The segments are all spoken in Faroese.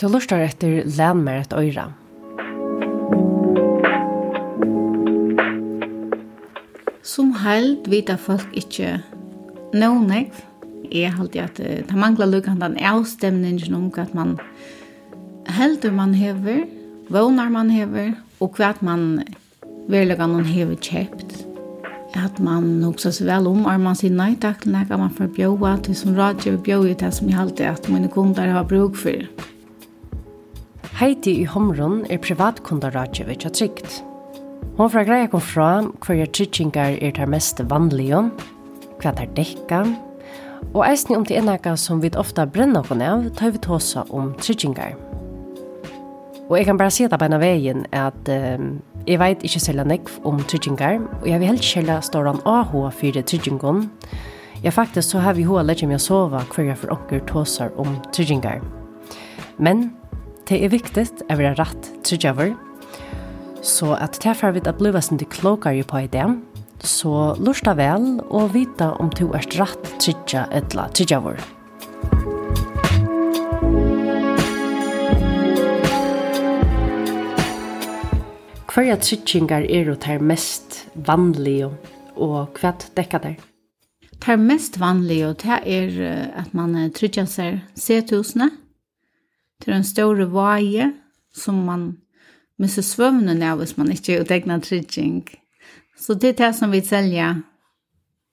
Du lustar etter Län med ett öra. Som held vita folk ikkje nånegv. Jeg held at det manglar lukkandan avstemningen om at man heldur man hever, vånar man hever, og hva man verlega noen hever kjøpt. At man hoksa seg vel om, er man sier nei takk, nek man får bjóa, til som radgjøver bjóa, til som jeg held at mine kunder har bruk for. Heidi i Homron er privatkundaradje ved Tjatrikt. Hon fra greia kom fra hver tryggingar er der mest vanlige, hva tar dekka, og eisne om til enaka som vi ofta brenner på av, tar vi tåsa om tryggingar. Og jeg kan bare si det på en av veien at um, jeg vet ikke selv nekv om tryggingar, og jeg vil helst selv stå an AH for tryggingon. Ja, faktisk så har vi hoa lett meg å sove hver jeg for onker tåsar om tryggingar. Men Det er viktigt att vara rätt tryggjøver, så at derfor vi at bliva sin til klokere på ideen, så lursta vel og vita om du er rætt tryggja etla tryggjøver. Hverja tryggingar er jo ter mest vanlige, og hva dekka der? Ter mest vanlige, det er at man tryggja seg C-tusene, Det er en større vaje som man missar svøvnen av hvis man ikke utegner trygging. Så det er det som vi selger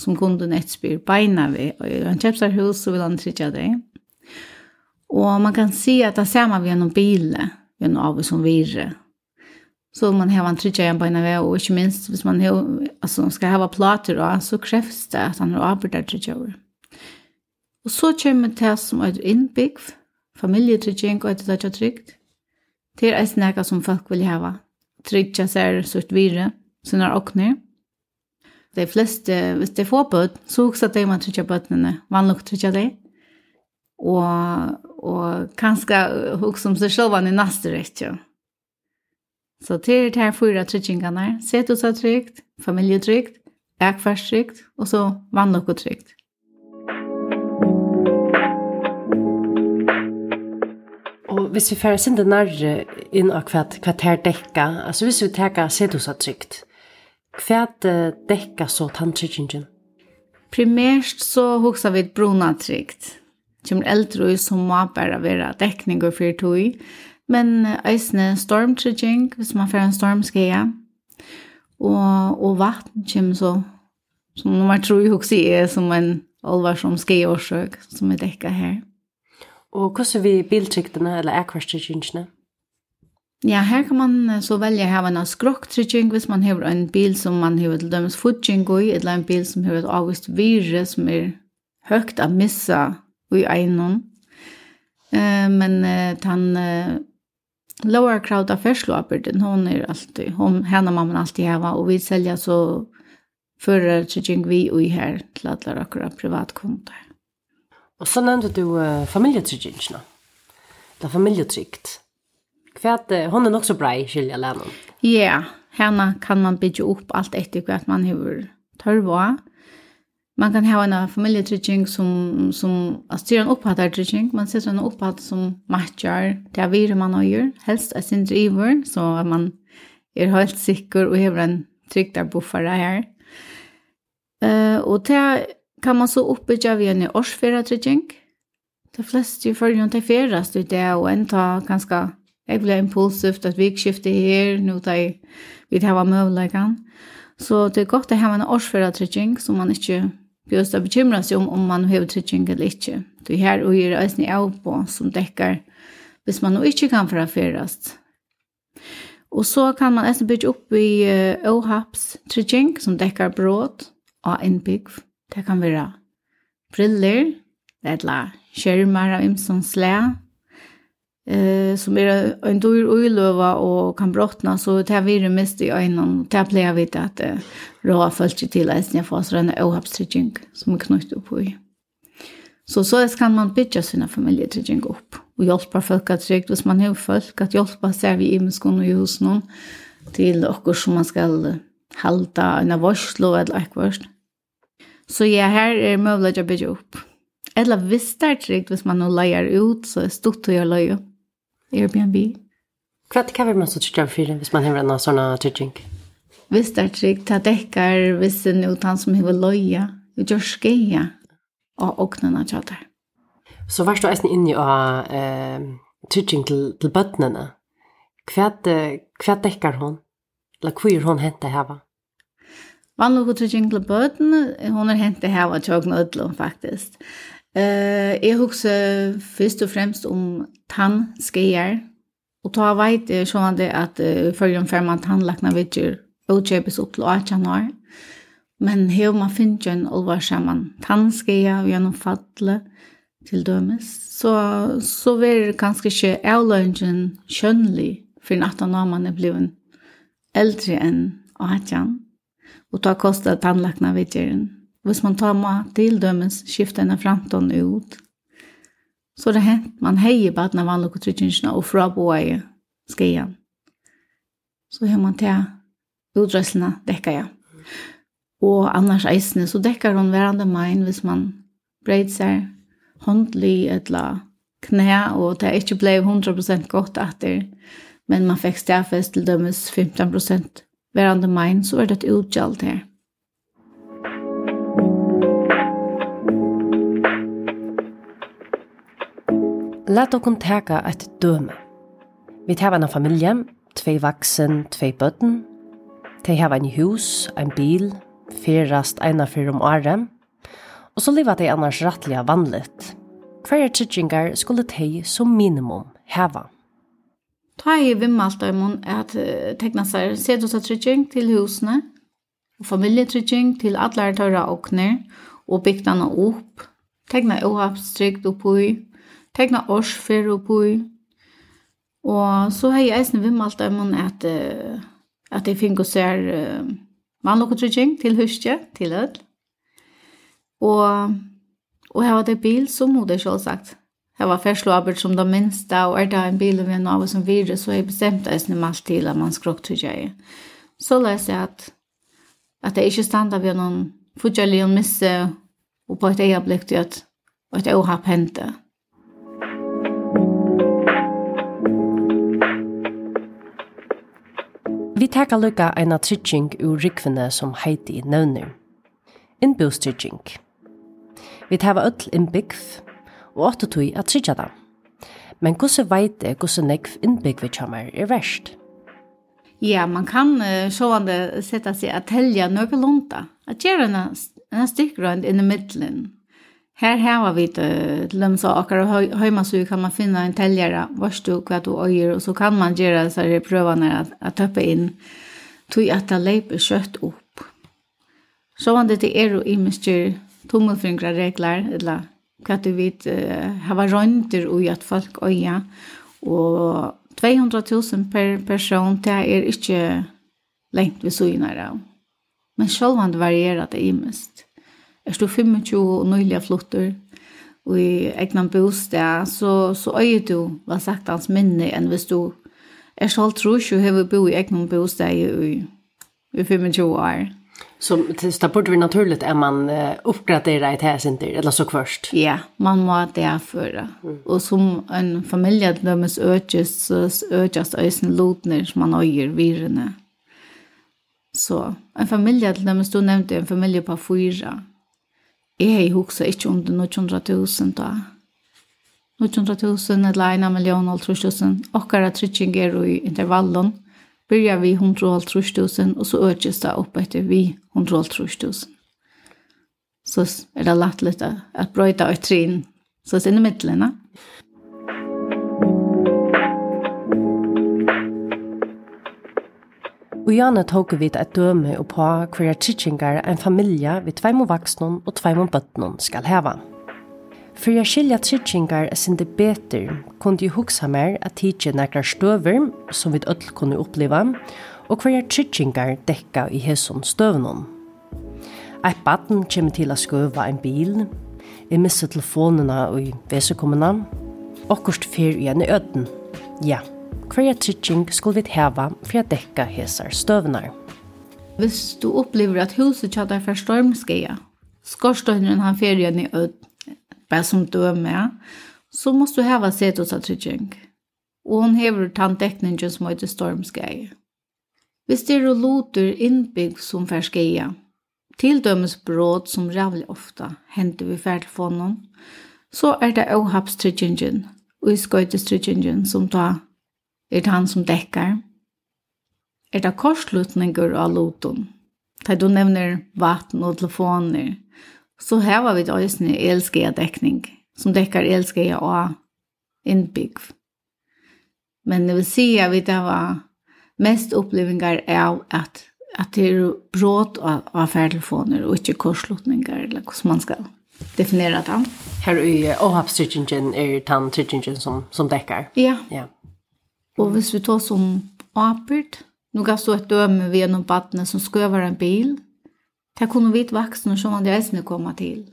som kunden etterspyr beina vi. Og i en kjøpsarhus så vil han trygge det. Og man kan si at det ser man ved noen bile, ved noen av som virre. Så man har en trygge igjen beina vi, og ikke minst hvis man har, altså, skal ha plater da, så krevs det at han har arbeidet trygge over. Og så kommer det som er innbygd, familietrygging og etter dødja trygt. Det er en eka som folk vil ha. Trygge seg sutt vire, sina åkner. De fleste, hvis de får bød, så hoksa de må trygge bødnene, vanlig trygge de. Og, og kanskje også om seg sjølvan i rett, ja. Så det er det her fyra tryggingene. Sett oss trygt, familietrygt, ekfærstrygt, og så vanlok trygt. hvis vi færre sinde nærre inn av hva, hva det er dekka, altså hvis vi teker sedosatrykt, hva det dekka så tanntrykkingen? Primært så hoksa vi et brunatrykt. Kjemmer eldre som må bare være dekninger for tog, men eisne stormtrykkning, hvis man færre en stormskeia, og, og vatten kommer så, som nummer tro hoksa er som en alvarsom skeia årsøk som er dekka her. Og hvordan vi biltryktene, eller akvarstrykkingene? Ja, her kan man så velge å ha en skrokktrykking hvis man har en bil som man har til dømes fudging i, eller en bil som har et avgust vire som er høyt å missa i egnom. Eh, men eh, den eh, lower crowd av ferslåperden, hon er alltid, hon, henne må man alltid hava, og vi selger så fører trykking vi i her til alle akkurat privatkunder. Og så nevnte du uh, familjetryggingene. Det er familietrygt. Hva er det? Hun er nok så brei, skilja lennom. Ja, yeah, henne kan man bygge opp alt etter hva man har tørva. Man kan ha en familjetrygging som, som altså styrer en opphattet trygging. man setter en opphattet som matcher det er vire man gjør, helst er sin driver, så man er helt sikker og har en trygg der buffere her. Uh, og til kan man så oppbygge via en årsferatrygging. De fleste i følgen til ferast ut det, og en tar ganske, Jeg ble impulsivt at vi skifter her, nå tar jeg vidt hava møvleggen. Så det er godt å ha en årsføratrygging, som man ikke bjøst å bekymre seg om om man har trygging eller ikke. Det er her og gjør øyne av på som dekker hvis man nå ikke kan forafferast. Og så kan man nesten bygge opp i uh, OHAPS trygging som dekker bråd og innbygg. Det kan være briller, eller skjermer av imsom slæ, eh, som er en dyr uiløva og kan brottna, så det er vi mest i øynene. Det er pleier vi til at eh, råa følger til at jeg får sånn øyhapstrygging som er knyttet opp i. Så så kan man bygge sina familjetrygging opp og hjelpe folk at trygt hvis man har folk at hjelpe seg vi i mennesken og i hos noen til dere som man skal halda en av varslo eller ekvarst. Så ja, her er mulighet å bygge opp. Eller hvis det er trygt, hvis man nå leier ut, så er stort å gjøre leie. Airbnb. Hva kan vi mest utstyr for hvis man har en sånn trygging? Hvis det er trygt, det dekker, hvis det er noe han som har leie, og gjør skeie og åknene tjater. Så var du eisen inne av eh, trygging til, til bøttene. Hva, hva dekker hun? Eller hva er hun hentet her, va? Vannlukkutrygging til bøten, hun er hentet her av tjøkken ødlom, faktisk. Uh, jeg husker først og fremst om tannskeier, og ta veit jeg sånn det at uh, følger om før man tannlakna vidtjer og kjøpes opp til 8 januar. Men her man finner en olvar sammen tannskeier og gjennom fattelig til dømes, så, så vil det kanskje ikke avløngen skjønnelig for natten når man er blevet eldre enn 8 januar og ta kostet tannlakna vidgjeren. Hvis man tar mat til dømes, skifter en framtånd ut. Så det hent man heier på at når vanlige tryggingsene og fra boet skien. Så har man til utrøslene, dekker jeg. Og annars eisene, så dekker hun hverandre mein hvis man breit seg håndlig eller knæ, og det er ikke ble 100% godt etter. Men man fikk stafest til dømes 15% verande mein så er det et utgjald her. Lat okon teka et døme. Vi tar en familie, tvei vaksen, tvei bøtten. De har en hus, en bil, fyrast eina fyrir om året. Og så lever de annars rattliga vanligt. Hver tryggingar skulle de som minimum heva. Ta i vimmalt av mun at tekna seg sedosatrykking til husene, og familietrygging til alle tørre åkner, og bygdene opp, tekna oavstrykt oppi, tekna årsfer oppi, og så har jeg eisen vimmalt av mun at, at jeg finner seg uh, mannlokotrykking til huske, til ødel, og, og her var det bil, så må det selvsagt Jeg var fersloabert som det minste, og er det en bil vi ved noe som virus, så jeg bestemte jeg snem alt til at man skrok til jeg. Så la jeg at, at jeg ikke standa ved noen fortjellig og misse, og på et øyeblikk til at, et jeg har hentet. Vi tar lukka av trygging ur rikvene som Heidi nevner. Innbostrygging. Vi tar öll innbyggf, og åtte tog at tryggja dem. Men hvordan vet jeg hvordan nekv innbygg vi kommer er verst? Ja, man kan uh, sånne sette seg at telja noe lunta. At gjøre en, en stykkrund inn i middelen. Her har vi det, til dem som akkurat høyma så kan man finne en teljere, varst du hva du øyer, og så kan man gjøre så er prøvene at, at tøppe inn, tog at det leiper kjøtt opp. Så var det er jo i mye tommelfingra regler, eller hva du vet, uh, hava rønter ui at folk øya, og 200.000 per person, det er ikke lengt ved søgnar av. Men sjølvan det varierer det imest. Er du 25 og nøyliga flotter, og i egnan bostad, så, så øyer du, hva sagt hans minne, enn hvis du er sjølv trus og hever bo i egnan bostad i, i 25 år. Så det borde vi naturligt att man uppgraderar ett center eller så först. Ja, man må det för. Mm. Och som en familj att dömes ökes så ökas ösen lotner som man öger virrene. Så en familj att dömes du nämnde en familj på fyra. Jag har också inte under 900 000 då. 900 000 eller 1 miljon och 30 000. Och alla tryckningar i intervallen byrja vi 150.000 og så økes det opp etter vi 150.000. Så er det lagt litt at brøyta og trin, så er det i midtelen. Og gjerne tok vi et døme og på hver tidsingar en familie ved vi tveimåvaksnån og tveimåbøttnån skal heva. For jeg skilja tryggingar er sindi betur, kundi jeg hugsa mer at tidsi nekrar støver som vi öll kunne oppleva, og hver tryggingar dekka i hesson støvnum. Eit baden kjem til a skøva en bil, jeg missa telefonina og vesekommuna, okkurst fyr i en øden. Ja, hver trygging skulle vi heva for å dekka hesar støvnar. Hvis du opplever at huset kjadar for stormskeia, skorstøyren han fyr i en øden, bare som døme, så måste du hava trygging. Og hun hever tanndekningen som heter Stormskeie. Hvis det er loter innbygg som ferskeia, tildømes bråd som rævlig ofta henter vi ferdtelefonen, så er det åhapstryggingen og i skøytestryggingen som ta er han som dekkar. Er det korslutninger av loten? Da du nevner vatten og telefoner, så har vi eisne elskega dekning, som dekkar elskega og innbygg. Men det vil si at vi det var mest opplevingar av at, at det er bråd av, av ferdtelefoner og ikke korslutninger, eller hvordan man skal definere det. Her i Åhapstrykningen er tann som, som dekkar. Ja. ja. Og hvis vi tar som apert, nå gav stå et døme ved noen badne som skøver en bil, Det kunne vi vaksne som andre eisene komme til.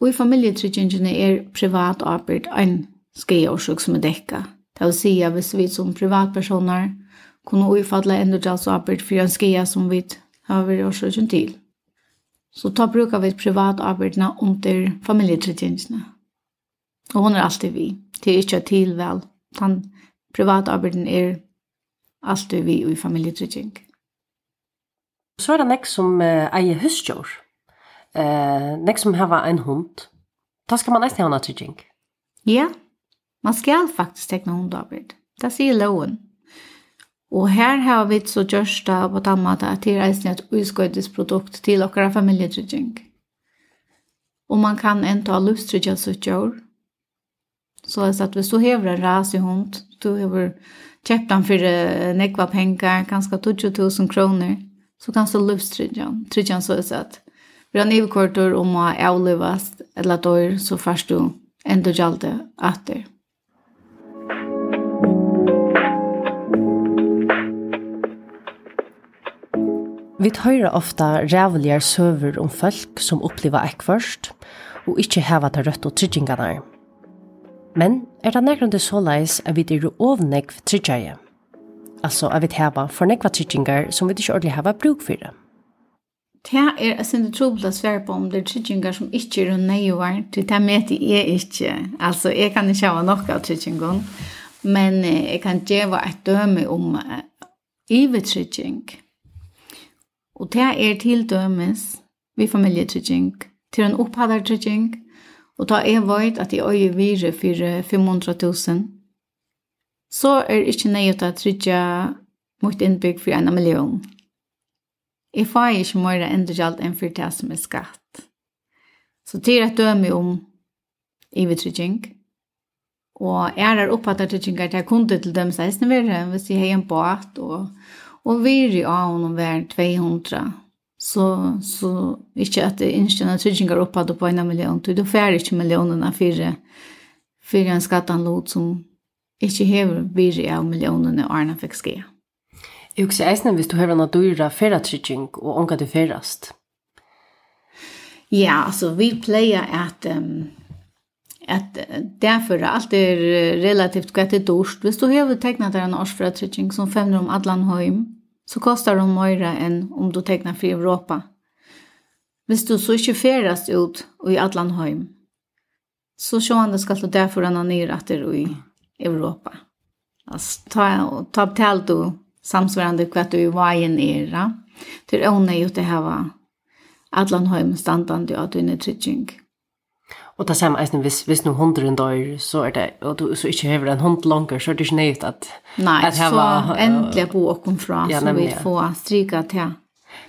Og i familietryggingene er privat arbeid en skreårsøk som er dekka. Det vil si at hvis vi som privatpersoner kunne uifatle arbeid for en skreia som vi har vært årsøkken til. Så ta brukar vi privatarbeidene under familietryggingene. Og hon er alltid vi. Det er ikke tilvel. Den privatarbeiden er alltid vi i familietrygging. Så er det nek som uh, eier husdjør. Uh, nek som hever en hund. Da skal man nesten ha en trygging. Ja, man skal faktisk tekne hundarbeid. Det sier loven. Og her har vi så gjørst det på den måten at det er et utskøydes produkt til dere familietrygging. Og man kan enda ha livstrygge sitt gjør. Så at hvis du hever en ras i hund, du hever kjøpt den for nekva penger, kanskje 20 000 kroner, så kan så livstryggan. Tryggan så är att vi har nivkortor om att avlivas eller dör så först du ändå gällde att det. Vi høyrer ofta rævligere søver om folk som opplever ekvørst, og ikkje heva til rødt og tryggingarna. Men er det nærkende såleis at vi dyrer ovnegv tryggjeie? Altså, jeg vet hava for nekva tryggingar som vi ikke ordentlig hava bruk for det. Det er jeg synes trobel å svære på om det er tryggingar som ikke er nøyvar, til det med det er ikke. Altså, jeg kan ikke hava nok av tryggingar, men jeg kan gjeva et døme om uh, ivetrygging. Og det er til dømes vi familietrygging, til en opphadartrygging, og da er veit at jeg øye vire for 500 000 så er det ikke nøyt at tryggja mot innbygg for en million. Jeg får ikke ikkje møyre endregjald enn for det som er skatt. Så det er et døme om ivetrygging. Og er der oppfattet at jeg kunne til dem 16 verre, hvis jeg har en båt, og, og vi er i av noen hver 200. Så, så ikke at det innskjønner tryggingar oppfattet på en million, du får ikke millionene for, for en skattanlod som ikke hever virri av millionene Arna fikk skje. Jeg husker eisne hvis du hever en dyra ferratrygging og unga du ferrast. Ja, altså vi pleier at um, at derfor alt er relativt gott det dorst. Hvis du hever deg en årsferratrygging som femmer om Adlanheim, så kostar det mer enn om du tegnar for Europa. Hvis du så ikke ferast ut i Adlanheim, så sjående skal du derfor anna nere at i Europa. Alltså ta ta betalt då samsvarande kvart du var i en era. Det är onödigt att ha allan standande att du är trygging. Och det samma är vis vis nu hundren dollar så är det och du så inte behöver en hund längre så det är inte att Nej, att ha äntligen bo och kom från så vi får stryka till.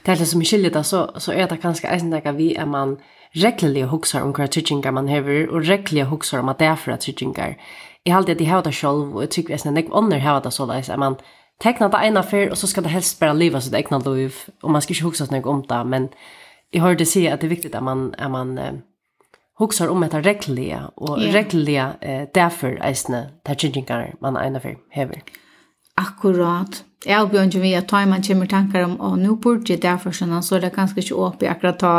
Det är det som skiljer det så så är det kanske eisen det vi är man regleliga huxar om hva tryggingar man hever, og regleliga huxar om at det er for tryggingar. Jeg halte at de har det selv, og jeg tykker jeg nek ånder har det så leis, at man tekna det ena fyr, og så skal det helst bare liva sitt egna liv, og man skal ikke huxa nek om det, men jeg har det si at det er viktig at man, at man eh, huxar om etter regleliga, og yeah. regleliga eh, derfor eisne der er tryggingar man ena fyr hever. Akkurat. Jeg har oppgjør ikke vi at tar man kommer tankar om, og nå burde jeg derfor sånn, så er det kanskje ikke åpig akkurat ta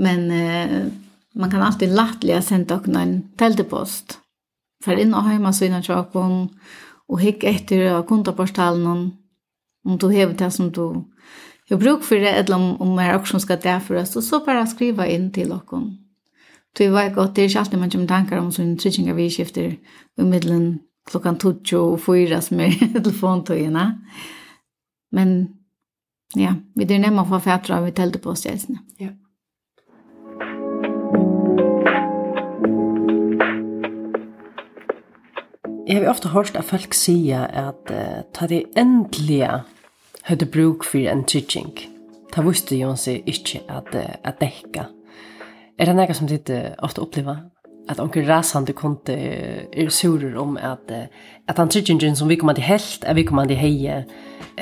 Men eh, man kan alltid lättliga sända och en teltepost. För in och hemma så innan tjockon och hick efter och kontaportalen om, om du har det som du har bruk för det eller om, om mer också ska därföras och så bara skriva in till och Det vet gott, det är inte alltid man kommer tankar om sån tryggningar vi skifter i middelen klockan 12 och fyra som är telefontøyene. Men ja, vi er nemme å få fætre av vi telte på oss Ja. Jeg har ofte hørt at folk sier at uh, ta det endelige høyde bruk for en trygging. Ta visste jo seg ikke at, uh, at dekka. Er det noe som ditt uh, ofte opplever? At onker rasande konte uh, er surer om at, uh, at han tryggingen som vi kommer til helt, er vi kommer til heie,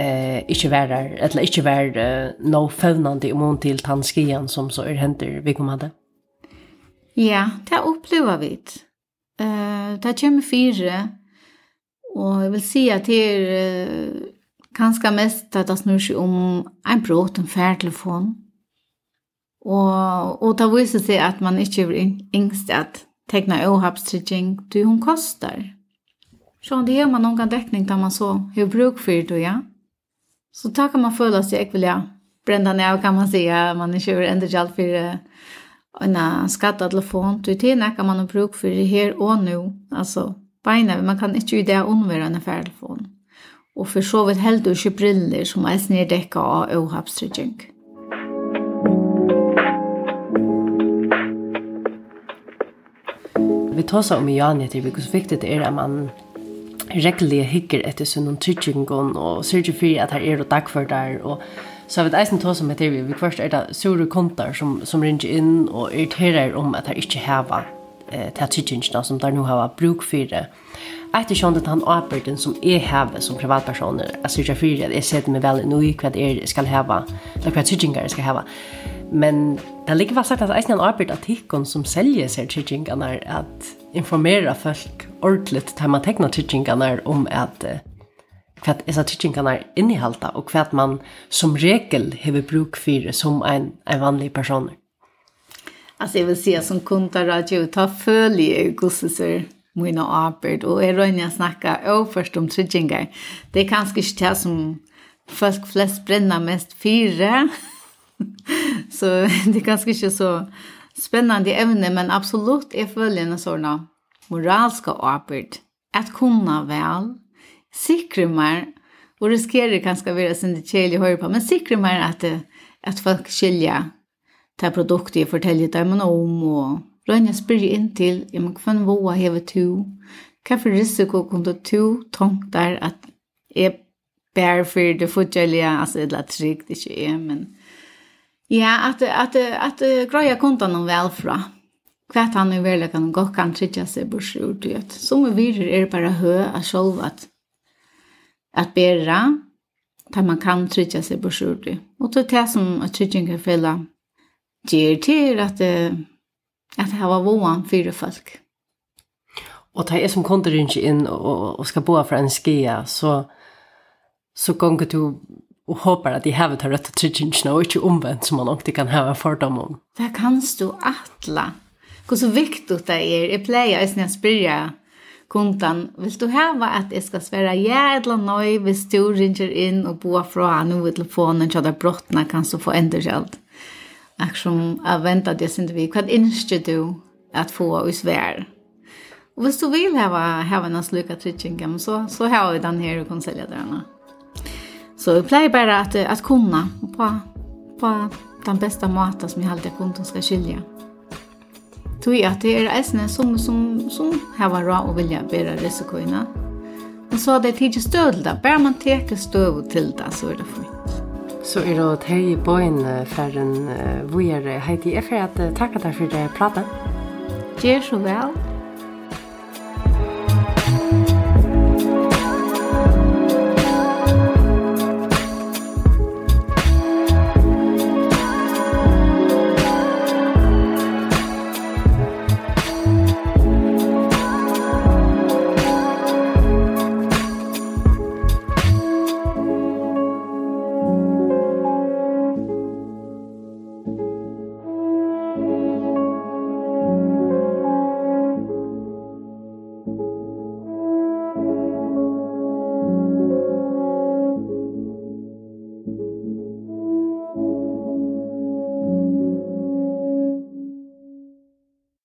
uh, ikke være, eller ikke være uh, no fevnande om hon til tannskien som så er henter vi kommer til. Ja, det opplever vi. Uh, det kommer fire Och jag vill si att det är ganska mest att det snur seg om en brot, en færtelefon. Och, och det visar sig att man inte är yngst att tegna ohappstridging, du hon kostar. Så det är man någon dekning da man så hur bruk för det, ja. Så da kan man føle sig, jag vill jag brända ner kan man säga, man är ju ändå jag för en skattet telefon, du det kan man har bruk för det här och nu, alltså beina, man kan ikke i det unnvære en færdelfon. Og for så vidt heldur ikke briller som er snedekka av åhapstrykking. Vi tar seg om i Jani til hvor så viktig det er at man rekkelig hikker etter sånn tryggingen og sørger for at her er og dagfør der og Så vet eisen oss om etter vi, vi først er det sure kontar som, som ringer inn og irriterer om at her ikke hever eh, til tryggingene som der nå har bruk for det. Etter sånn at han avbørten som jeg har som privatpersoner, jeg synes jeg fyrir at jeg ser meg vel nå i hva jeg skal ha, eller hva trygginger jeg skal ha. Men det ligger likevel sagt at jeg har avbørt av tikkene som selger seg tryggingene, at informera folk ordentligt til man tegner tryggingene om at eh, hva disse tryggingene innehalter, og hva man som regel har bruk for som en, en vanlig person. Alltså jag vill säga som kuntar radio ta följe gossesur mina arbet och är rönja snacka och först om tryggingar. Det är kanske inte det som folk flest bränner mest fyra. så det är kanske inte så spännande ämne men absolut är följande sådana moralska arbet. Att kunna väl, sikra mer och riskera kanske att vara sin tjejlig höra på men sikra mer att, att folk skilja ta produktet jeg forteller dem om, og rønne spyrir inn til, ja, men hvem våa hever to? Hva for risiko kunne to tank der at jeg bär for det fortjellige, altså det er trygt, ikke jeg, men ja, at at at att greja kontan om välfra. Kvart han i kan gå kan trygga seg bors i at Som vi virer er bare hø av själv at at bära, där man kan trygga seg bors ut i. Og det er det som att trygga sig ger till att att det var våan för folk. Och det er som kunde ikke in och, og ska bo för en skia så så gånger du og håper att de har det rätta tryggingarna och ikke omvendt som man alltid kan ha en fördom om. Det kan stå atla. Hvor så viktig det är. jeg pleier å spørre kundan. Vill du hava att jag ska svära ja eller nej hvis du ringer in och boa fra noe i telefonen så det er brottene kan så få ändå själv? Ak som jag väntar det sin vi vad inskje du at få i svär. Og hvis du vill ha ha en sluka trycking så så har vi den her och kan sälja den. Så vi pleier bare at, at kunne på på den beste maten som jeg alltid kunne kunden ska skilja. Tui at det er eisene som, som, som har vært råd og vilja bedre risikoene. Men så er det tidlig støv til det. bare man teker støv til det, så er det fint. Så er det hei i bøyen for en uh, vågjere. Heidi, jeg får at takk at jeg for det pratet. Gjør så vel.